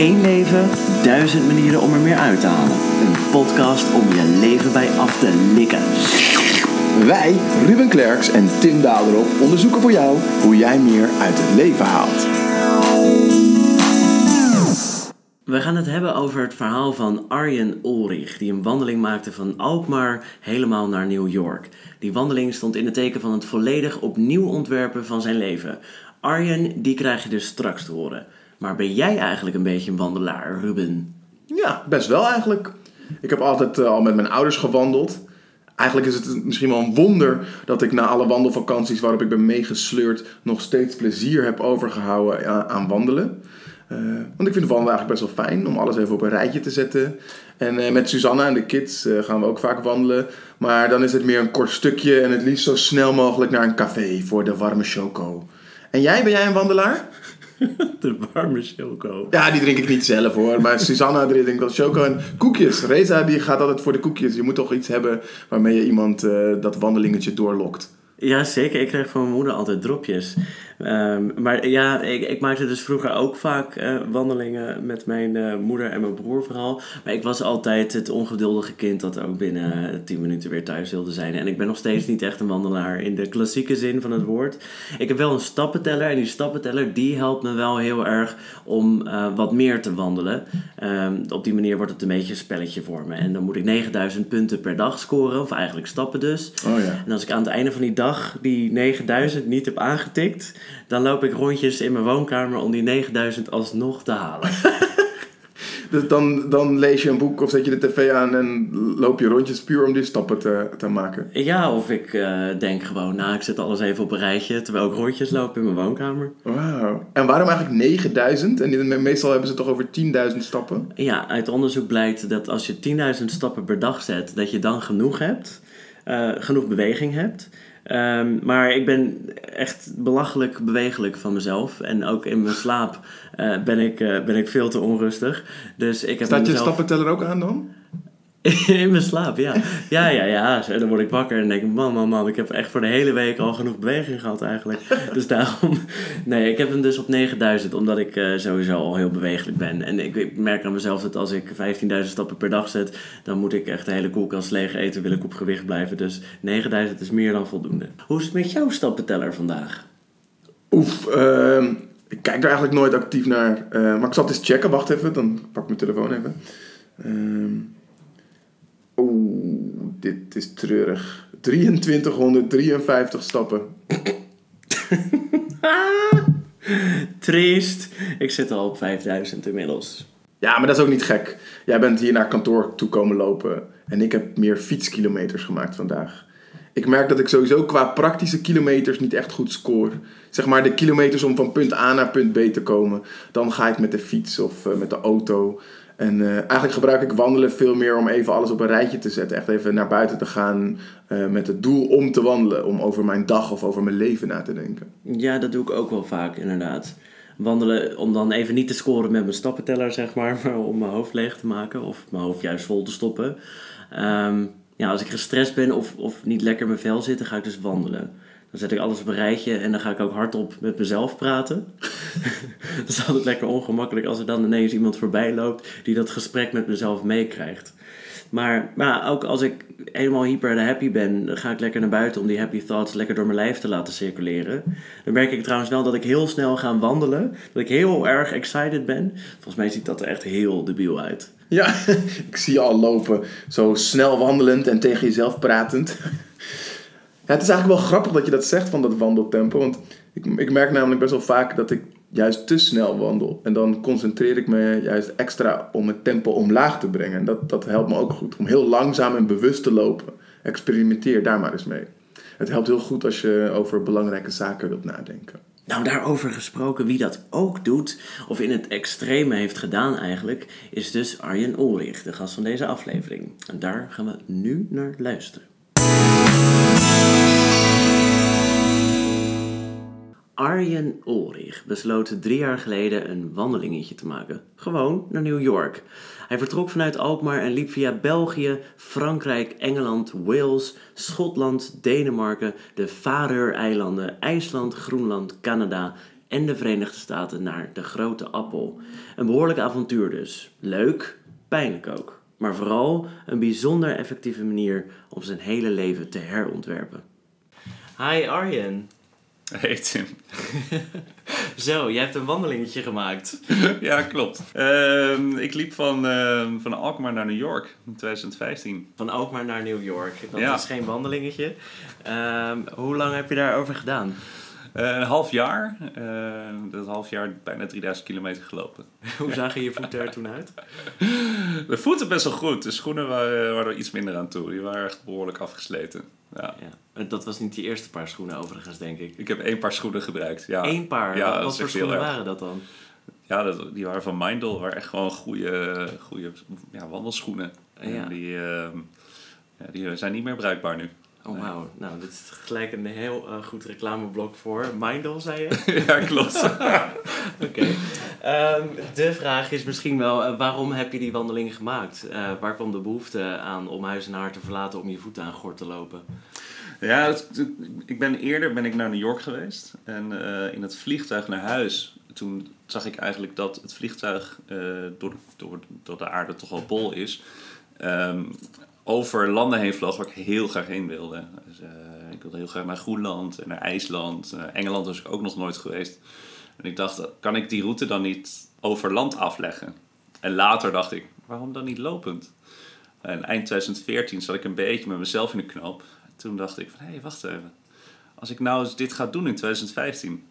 Eén leven, duizend manieren om er meer uit te halen. Een podcast om je leven bij af te likken. Wij, Ruben Klerks en Tim Daderop, onderzoeken voor jou hoe jij meer uit het leven haalt. We gaan het hebben over het verhaal van Arjen Ulrich, die een wandeling maakte van Alkmaar helemaal naar New York. Die wandeling stond in het teken van het volledig opnieuw ontwerpen van zijn leven. Arjen, die krijg je dus straks te horen. Maar ben jij eigenlijk een beetje een wandelaar, Ruben? Ja, best wel eigenlijk. Ik heb altijd eh, al met mijn ouders gewandeld. Eigenlijk is het misschien wel een wonder dat ik na alle wandelvakanties waarop ik ben meegesleurd nog steeds plezier heb overgehouden aan, aan wandelen. Eh, want ik vind wandelen eigenlijk best wel fijn om alles even op een rijtje te zetten. En eh, met Susanna en de kids eh, gaan we ook vaak wandelen. Maar dan is het meer een kort stukje en het liefst zo snel mogelijk naar een café voor de warme choco. En jij, ben jij een wandelaar? De warme choco. Ja, die drink ik niet zelf hoor. Maar Susanna drinkt wel choco en koekjes. Reza die gaat altijd voor de koekjes. Je moet toch iets hebben waarmee je iemand eh, dat wandelingetje doorlokt. Ja, zeker. Ik kreeg van mijn moeder altijd dropjes. Ehm, maar ja, ik, ik maakte dus vroeger ook vaak eh, wandelingen met mijn eh, moeder en mijn broer vooral. Maar ik was altijd het ongeduldige kind dat ook binnen uh, 10 minuten weer thuis wilde zijn. En ik ben nog steeds niet echt een wandelaar in de klassieke zin van het woord. Ik heb wel een stappenteller en die stappenteller die helpt me wel heel erg om eh, wat meer te wandelen. Ehm, op die manier wordt het een beetje een spelletje voor me. En dan moet ik 9000 punten per dag scoren, of eigenlijk stappen dus. Oh ja. En als ik aan het einde van die dag die 9000 niet heb aangetikt, dan loop ik rondjes in mijn woonkamer om die 9000 alsnog te halen. Dus dan, dan lees je een boek of zet je de tv aan en loop je rondjes puur om die stappen te, te maken. ja, of ik eh, denk gewoon, nou, ik zet alles even op een rijtje terwijl ik rondjes loop in mijn woonkamer. Wauw. En waarom eigenlijk 9000? En meestal hebben ze toch over 10.000 stappen? Ja, uit onderzoek blijkt dat als je 10.000 stappen per dag zet, dat je dan genoeg hebt, eh, genoeg beweging hebt. Ehm, maar ik ben echt belachelijk bewegelijk van mezelf. En ook in mijn slaap eh, ben, ik, eh, ben ik veel te onrustig. Dus ik heb Staat je mezelf... stappenteller ook aan dan? In mijn slaap, ja. Ja, ja, ja. En dan word ik wakker en denk ik, man, man, man, ik heb echt voor de hele week al genoeg beweging gehad eigenlijk. Dus daarom, nee, ik heb hem dus op 9000, omdat ik eh, sowieso al heel bewegelijk ben. En ik, ik merk aan mezelf dat als ik 15.000 stappen per dag zet, dan moet ik echt de hele koelkast leeg eten, wil ik op gewicht blijven. Dus 9000 is meer dan voldoende. Hoe is het met jouw stappenteller vandaag? Oef, ehm, ik kijk er eigenlijk nooit actief naar. Eh, maar ik zal het eens checken. Wacht even, dan pak ik mijn telefoon even. Ehm dit is treurig. 2353 stappen. Triest. Ik zit al op 5000 inmiddels. Ja, maar dat is ook niet gek. Jij bent hier naar kantoor toe komen lopen. En ik heb meer fietskilometers gemaakt vandaag. Ik merk dat ik sowieso qua praktische kilometers niet echt goed score. Zeg maar de kilometers om van punt A naar punt B te komen. Dan ga ik met de fiets of eh, met de auto. En eh, eigenlijk gebruik ik wandelen veel meer om even alles op een rijtje te zetten. Echt even naar buiten te gaan eh, met het doel om te wandelen. Om over mijn dag of over mijn leven na te denken. Ja, dat doe ik ook wel vaak, inderdaad. Wandelen om dan even niet te scoren met mijn stappenteller, zeg maar, maar om mijn hoofd leeg te maken of mijn hoofd juist vol te stoppen. Ehm, ja, als ik gestrest ben of, of niet lekker in mijn vel zit, dan ga ik dus wandelen. Dan zet ik alles op een rijtje en dan ga ik ook hardop met mezelf praten. dat is altijd lekker ongemakkelijk als er dan ineens iemand voorbij loopt die dat gesprek met mezelf meekrijgt. Maar, maar ook als ik helemaal hyper happy ben, dan ga ik lekker naar buiten om die happy thoughts lekker door mijn lijf te laten circuleren. Dan merk ik trouwens wel dat ik heel snel ga wandelen. Dat ik heel erg excited ben. Volgens mij ziet dat er echt heel debiel uit. Ja, ik zie je al lopen. Zo snel wandelend en tegen jezelf pratend. Het is eigenlijk wel grappig dat je dat zegt van dat wandeltempo. Want ik, ik merk namelijk best wel vaak dat ik juist te snel wandel. En dan concentreer ik me juist extra om het tempo omlaag te brengen. En dat, dat helpt me ook goed. Om heel langzaam en bewust te lopen. Experimenteer daar maar eens mee. Het helpt heel goed als je over belangrijke zaken wilt nadenken. Nou, daarover gesproken, wie dat ook doet, of in het extreme heeft gedaan eigenlijk, is dus Arjen Ulrich, de gast van deze aflevering. En daar gaan we nu naar luisteren. Arjen Ulrich besloot drie jaar geleden een wandelingetje te maken. Gewoon naar New York. Hij vertrok vanuit Alkmaar en liep via België, Frankrijk, Engeland, Wales, Schotland, Denemarken, de Faroe-eilanden, IJsland, Groenland, Canada, en de Verenigde Staten naar de Grote Appel. Een behoorlijk avontuur dus. Leuk, pijnlijk ook. Maar vooral een bijzonder effectieve manier om zijn hele leven te herontwerpen. Hi Arjen. Hey Tim. Zo, jij hebt een wandelingetje gemaakt. ja, klopt. Ehm, ik liep van, ehm, van Alkmaar naar New York in 2015. Van Alkmaar naar New York. Dat Ja. is geen wandelingetje. Ehm, hoe lang heb je daarover gedaan? Eh, een half jaar. Ehm, dat half jaar bijna 3000 kilometer gelopen. Hoe zagen je voeten er toen uit? De voeten best wel goed. De schoenen waren, waren er iets minder aan toe. Die waren echt behoorlijk afgesleten. Ja. Ja. Dat was niet je eerste paar schoenen overigens, denk ik. Ik heb één paar schoenen gebruikt. Ja, Eén paar? Ja, Wat- voor schoenen erg. waren dat dan? ja dat, die waren van Mindel. waren echt gewoon goede, goede ja, wandelschoenen. Ja. En die, ehm, ja, die zijn niet meer bruikbaar nu. Oh wauw, nou dit is gelijk een heel eh, goed reclameblok voor Mindel, zei je? ja, klopt. Oké. Ehm, de vraag is misschien wel, eh, waarom heb je die wandeling gemaakt? Eh, waar kwam de behoefte aan om huis en haar te verlaten om je voeten aan gort te lopen? Ja, ik ben eerder ben ik naar New York geweest. En eh, in het vliegtuig naar huis, toen zag ik eigenlijk dat het vliegtuig eh, door, door, door de aarde toch wel bol is. ehm, over landen heen vloog waar ik heel graag heen wilde. Dus, eh, ik wilde heel graag naar Groenland en naar IJsland. Engeland was ik ook nog nooit geweest. En ik dacht, kan ik die route dan niet over land afleggen? En later dacht ik, waarom dan niet lopend? En eind 2014 zat ik een beetje met mezelf in de knoop. Toen dacht ik van, hé, hey, wacht even. Als ik nou eens dit ga doen in 2015...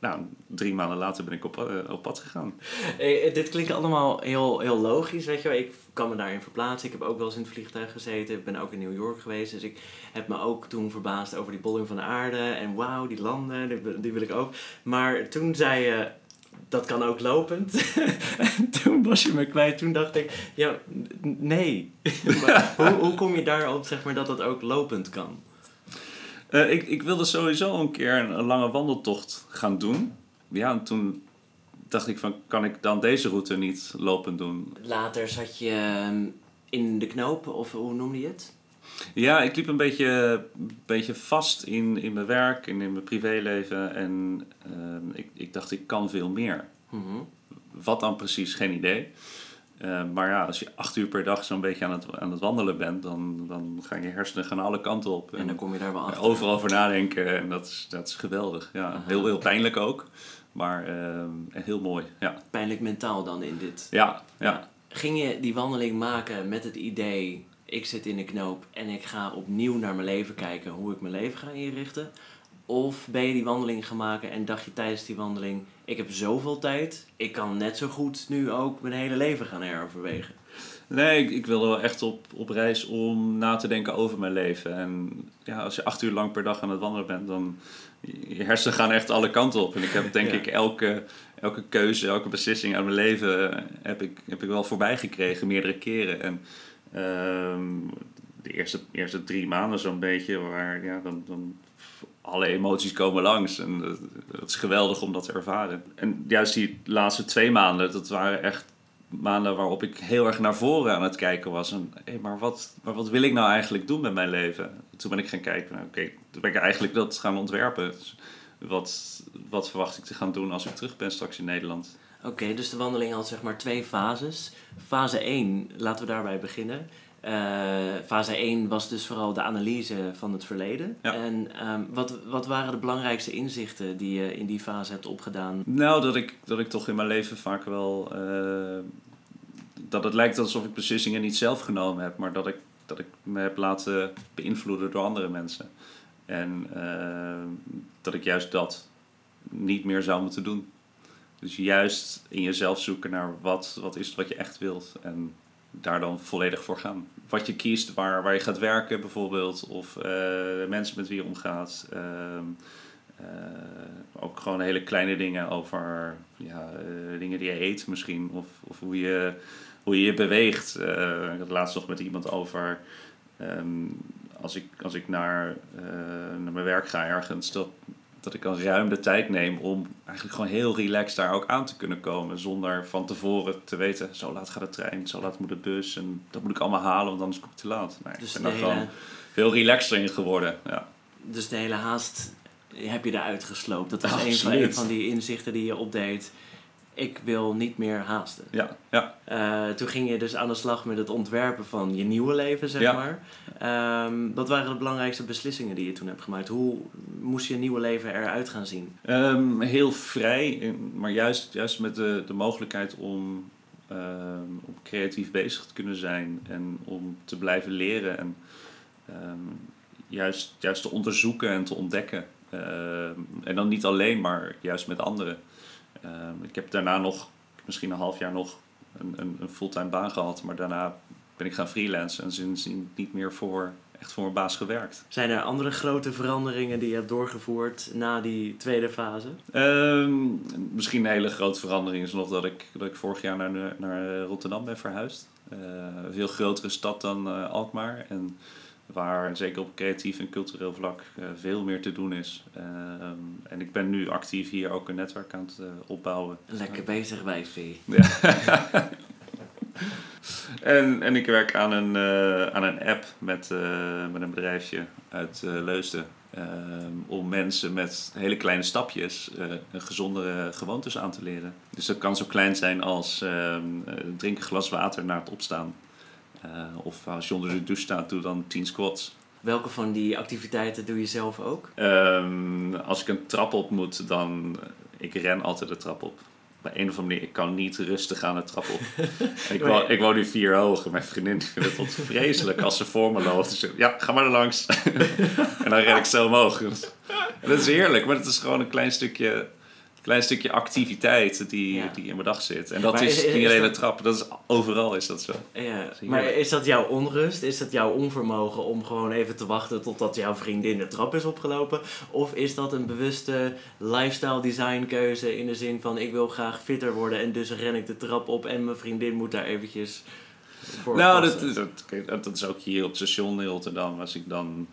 Nou, drie maanden later ben ik op, eh, op pad gegaan. Eh, dit klinkt allemaal heel, heel logisch, weet je wel. Ik kan me daarin verplaatsen. Ik heb ook wel eens in het vliegtuig gezeten. Ik ben ook in New York geweest. Dus ik heb me ook toen verbaasd over die bolling van de aarde. En wauw, die landen, die, die wil ik ook. Maar toen zei je, dat kan ook lopend. en toen was je me kwijt. Toen dacht ik, ja, nee. maar hoe, hoe kom je daarop, zeg maar, dat dat ook lopend kan? Eh, ik, ik wilde sowieso een keer een, een lange wandeltocht gaan doen. Ja, en toen dacht ik van, kan ik dan deze route niet lopend doen? Later zat je ehm, in de knoop, of hoe noemde je het? Ja, ik liep een beetje, beetje vast in, in mijn werk en in mijn privéleven. En ehm, ik, ik dacht, ik kan veel meer. Mhm. Wat dan precies, geen idee. Eh, maar ja, als je acht uur per dag zo'n beetje aan het, aan het wandelen bent, dan, dan gaan je hersenen gaan alle kanten op. En dan kom je daar wel achter. overal over nadenken en dat is, dat is geweldig. Ja, Aha. heel, heel pijnlijk ook, maar ehm, heel mooi. Ja, Pijnlijk mentaal dan in dit. ja, ja. Ging je die wandeling maken met het idee, ik zit in de knoop en ik ga opnieuw naar mijn leven kijken, hoe ik mijn leven ga inrichten? Of ben je die wandeling gaan maken en dacht je tijdens die wandeling, ik heb zoveel tijd, ik kan net zo goed nu ook mijn hele leven gaan heroverwegen? Nee, ik, ik wilde wel echt op, op reis om na te denken over mijn leven. En ja, als je acht uur lang per dag aan het wandelen bent, dan je hersenen gaan echt alle kanten op. En ik heb denk Ja. ik elke, elke keuze, elke beslissing uit mijn leven heb ik, heb ik wel voorbij gekregen, meerdere keren. En ehm, de eerste, eerste drie maanden zo'n beetje, waar ja, dan, dan alle emoties komen langs. En dat, is geweldig om dat te ervaren. En juist die laatste twee maanden, dat waren echt maanden waarop ik heel erg naar voren aan het kijken was. En, hé, maar, wat, maar wat wil ik nou eigenlijk doen met mijn leven? Toen ben ik gaan kijken, nou, oké, toen ben ik eigenlijk dat gaan ontwerpen. Dus wat, wat verwacht ik te gaan doen als ik terug ben straks in Nederland? Oké, dus de wandeling had zeg maar twee fases. Fase 1, laten we daarbij beginnen. Eh, fase 1 was dus vooral de analyse van het verleden. Ja. En ehm, wat, wat waren de belangrijkste inzichten die je in die fase hebt opgedaan? Nou, dat ik, dat ik toch in mijn leven vaak wel... eh, dat het lijkt alsof ik beslissingen niet zelf genomen heb, maar dat ik, dat ik me heb laten beïnvloeden door andere mensen. En eh, dat ik juist dat niet meer zou moeten doen. Dus juist in jezelf zoeken naar wat, wat is het wat je echt wilt. En daar dan volledig voor gaan. Wat je kiest, waar, waar je gaat werken bijvoorbeeld. Of eh, mensen met wie je omgaat. Ehm, eh, ook gewoon hele kleine dingen over ja, eh, dingen die je eet misschien. Of, of hoe, je, hoe je je beweegt. Ik had laatst nog met iemand over... ehm, als ik, als ik naar, naar mijn werk ga ergens... Dat, dat ik dan ruim de tijd neem om eigenlijk gewoon heel relaxed daar ook aan te kunnen komen. Zonder van tevoren te weten, zo laat gaat de trein, zo laat moet de bus. En dat moet ik allemaal halen, want anders kom ik te laat. Nee, Dus ik ben daar hele, gewoon veel relaxter in geworden. Ja. dus de hele haast heb je eruit gesloopt. Dat was een van, Absoluut. een van die inzichten die je opdeed. Ik wil niet meer haasten. Ja, ja. Eh, toen ging je dus aan de slag met het ontwerpen van je nieuwe leven, zeg Ja. maar. Ehm, wat waren de belangrijkste beslissingen die je toen hebt gemaakt? Hoe moest je nieuwe leven eruit gaan zien? Ehm, heel vrij, en- maar juist, juist met de, de mogelijkheid om, ehm, om creatief bezig te kunnen zijn en om te blijven leren en juist, juist te onderzoeken en te ontdekken. En dan niet alleen, maar juist met anderen. Ehm, ik heb daarna nog, misschien een half jaar nog, een, een, een fulltime baan gehad, maar daarna ben ik gaan freelancen en sindsdien niet meer voor, echt voor mijn baas gewerkt. Zijn er andere grote veranderingen die je hebt doorgevoerd na die tweede fase? Ehm, misschien een hele grote verandering is nog dat ik, dat ik vorig jaar naar, naar Rotterdam ben verhuisd. Eh, een veel grotere stad dan eh, Alkmaar. En waar zeker op creatief en cultureel vlak eh, veel meer te doen is. Ehm, en ik ben nu actief hier ook een netwerk aan het eh, opbouwen. Lekker bezig bij V. En, en ik werk aan een, eh, aan een app met, eh, met een bedrijfje uit eh, Leusden. ehm, om mensen met hele kleine stapjes eh, een gezondere gewoontes aan te leren. Dus dat kan zo klein zijn als ehm, eh, drink een glas water na het opstaan. Eh, of als je onder de douche staat, doe dan 10 squats. Welke van die activiteiten doe je zelf ook? Ehm, als ik een trap op moet, dan... Ik ren altijd de trap op. Op een of andere manier, ik kan niet rustig aan de trap op. ik, woon, ik woon nu vier hoog. Mijn vriendin vindt het vreselijk als ze voor me loopt. Dus, ja, ga maar er langs. en dan ren ik zo omhoog. En dat is heerlijk, maar het is gewoon een klein stukje, klein stukje activiteit die, Ja. die in mijn dag zit. En dat Maar is, niet alleen de trap, dat is, overal is dat zo. Ja, maar is dat jouw onrust? Is dat jouw onvermogen om gewoon even te wachten totdat jouw vriendin de trap is opgelopen? Of is dat een bewuste lifestyle design keuze in de zin van ik wil graag fitter worden en dus ren ik de trap op en mijn vriendin moet daar eventjes voor Nou, dat, dat, dat, dat is ook hier op het station in Rotterdam. Als ik dan...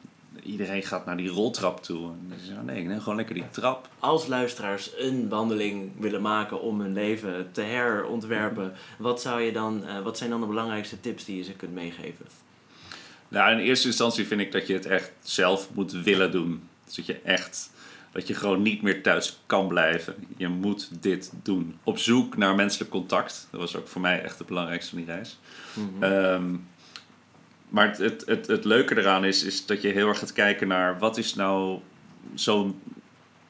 Iedereen gaat naar die roltrap toe. En dan zeg ik, nee, neem gewoon lekker die trap. Als luisteraars een wandeling willen maken om hun leven te herontwerpen, wat, zou je dan, eh, wat zijn dan de belangrijkste tips die je ze kunt meegeven? Nou, in eerste instantie vind ik dat je het echt zelf moet willen doen. Dus dat je echt... Dat je gewoon niet meer thuis kan blijven. Je moet dit doen. Op zoek naar menselijk contact. Dat was ook voor mij echt het belangrijkste van die reis. Ehm, maar het, het, het, het leuke eraan is, is dat je heel erg gaat kijken naar wat is nou zo'n.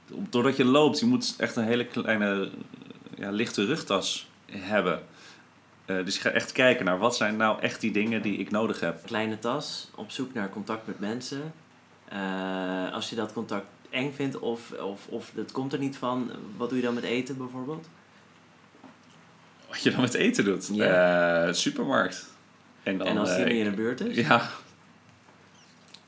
Doordat je loopt, je moet echt een hele kleine, ja, lichte rugtas hebben. Eh, dus je gaat echt kijken naar wat zijn nou echt die dingen die ik nodig heb. Kleine tas, op zoek naar contact met mensen. Eh, als je dat contact eng vindt of, of, of het komt er niet van, wat doe je dan met eten bijvoorbeeld? Wat je dan met eten doet. Ja. Eh, supermarkt. En, dan, en als die eh, niet in de buurt is? Ja.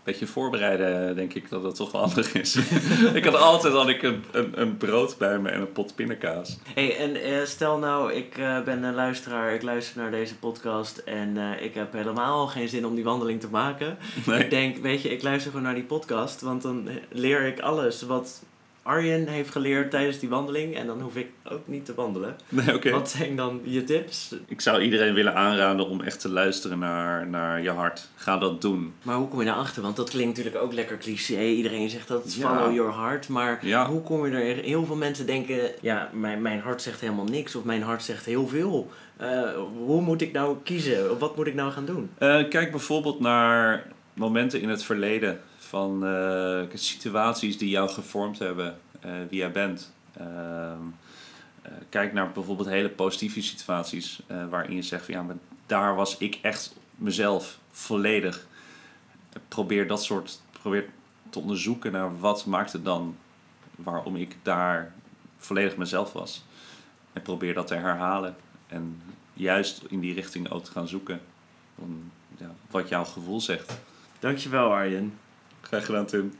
Beetje voorbereiden, denk ik dat dat toch wel handig is. ik had altijd had ik een, een, een brood bij me en een pot pindakaas. Hey, en eh, stel nou, ik eh, ben een luisteraar, ik luister naar deze podcast en ik heb helemaal geen zin om die wandeling te maken. Nee. Ik denk, weet je, ik luister gewoon naar die podcast, want dan leer ik alles wat Arjen heeft geleerd tijdens die wandeling en dan hoef ik ook niet te wandelen. Nee. Wat zijn dan je tips? Ik zou iedereen willen aanraden om echt te luisteren naar, naar je hart. Ga dat doen. Maar hoe kom je daarachter? Want dat klinkt natuurlijk ook lekker cliché. Iedereen zegt dat Ja. follow your heart. Maar Ja. hoe kom je er? Heel veel mensen denken, ja, mijn, mijn hart zegt helemaal niks. Of mijn hart zegt heel veel. Eh, hoe moet ik nou kiezen? Wat moet ik nou gaan doen? Eh, kijk bijvoorbeeld naar momenten in het verleden van eh, situaties die jou gevormd hebben, eh, wie jij bent. Ehm, eh, kijk naar bijvoorbeeld hele positieve situaties waarin je zegt van ja, daar was ik echt mezelf volledig. Probeer dat soort, probeer te onderzoeken naar wat maakte dan waarom ik daar volledig mezelf was. En probeer dat te herhalen. En juist in die richting ook te gaan zoeken. Ja, wat jouw gevoel zegt. Dankjewel Arjen. Graag gedaan, Tim.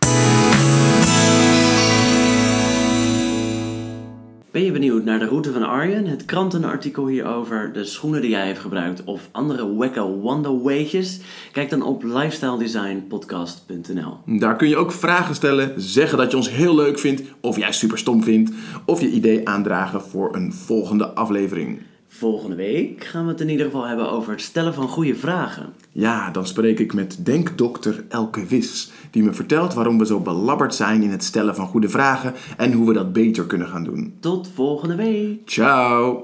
Ben je benieuwd naar de route van Arjen, het krantenartikel hierover, de schoenen die jij heeft gebruikt of andere wacko wonderweetjes? Kijk dan op lifestyledesignpodcast.nl. Daar kun je ook vragen stellen, zeggen dat je ons heel leuk vindt of jij super stom vindt, of je idee aandragen voor een volgende aflevering. Volgende week gaan we het in ieder geval hebben over het stellen van goede vragen. Ja, dan spreek ik met denkdokter Elke Wis, die me vertelt waarom we zo belabberd zijn in het stellen van goede vragen en hoe we dat beter kunnen gaan doen. Tot volgende week. Ciao.